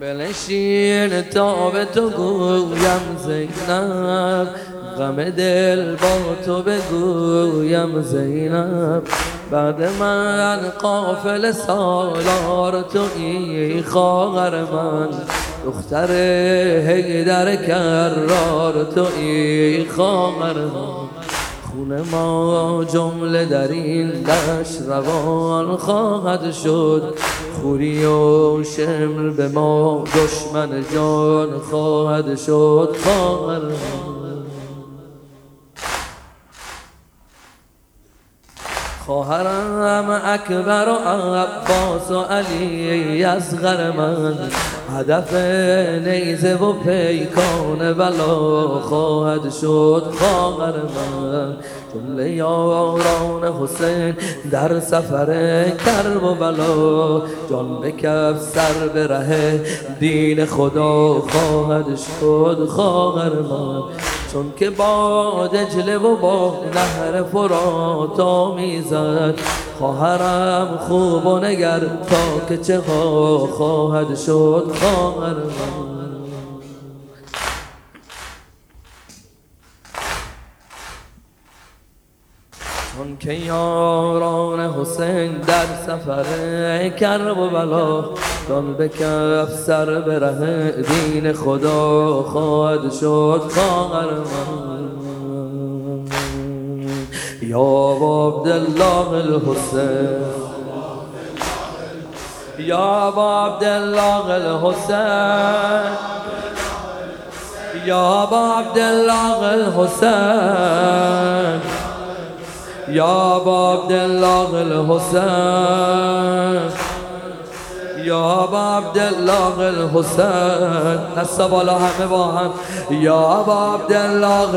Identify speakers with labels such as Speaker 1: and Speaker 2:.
Speaker 1: بنشین تا به تو گویم زینب. غم دل با تو بگویم زینب. بعد من قافل سالار تو ای خواهر من. دختر هیدر کرار تو ای خواهر من. خون ما جمله در این دشت روان خواهد شد. خوری و شمل به ما دشمن جان خواهد شد. خواهر خواهرم اکبر و عباس و علی اصغر من هدف نیزه و پیکان بلا خواهد شد خواهر من. جمله یاران حسین در سفر کرب و بلا جان به کف سر به دین خدا خواهد شد خواهر چون که با دجله و با نهر فرات می‌زد خواهرم خوب و نگر تا که چه خواهد شد خواهر من. چون که یاران حسین در سفر کرب و بلا دان به کف سر به دین خدا خواهد شد خواهر من. یا عبدالله الحسین یا عبدالله الحسین یا عبدالله الحسین. یا با عبدالله الحسین. یا با عبدالله الحسین. دست بالا همه با هم. یا با عبدالله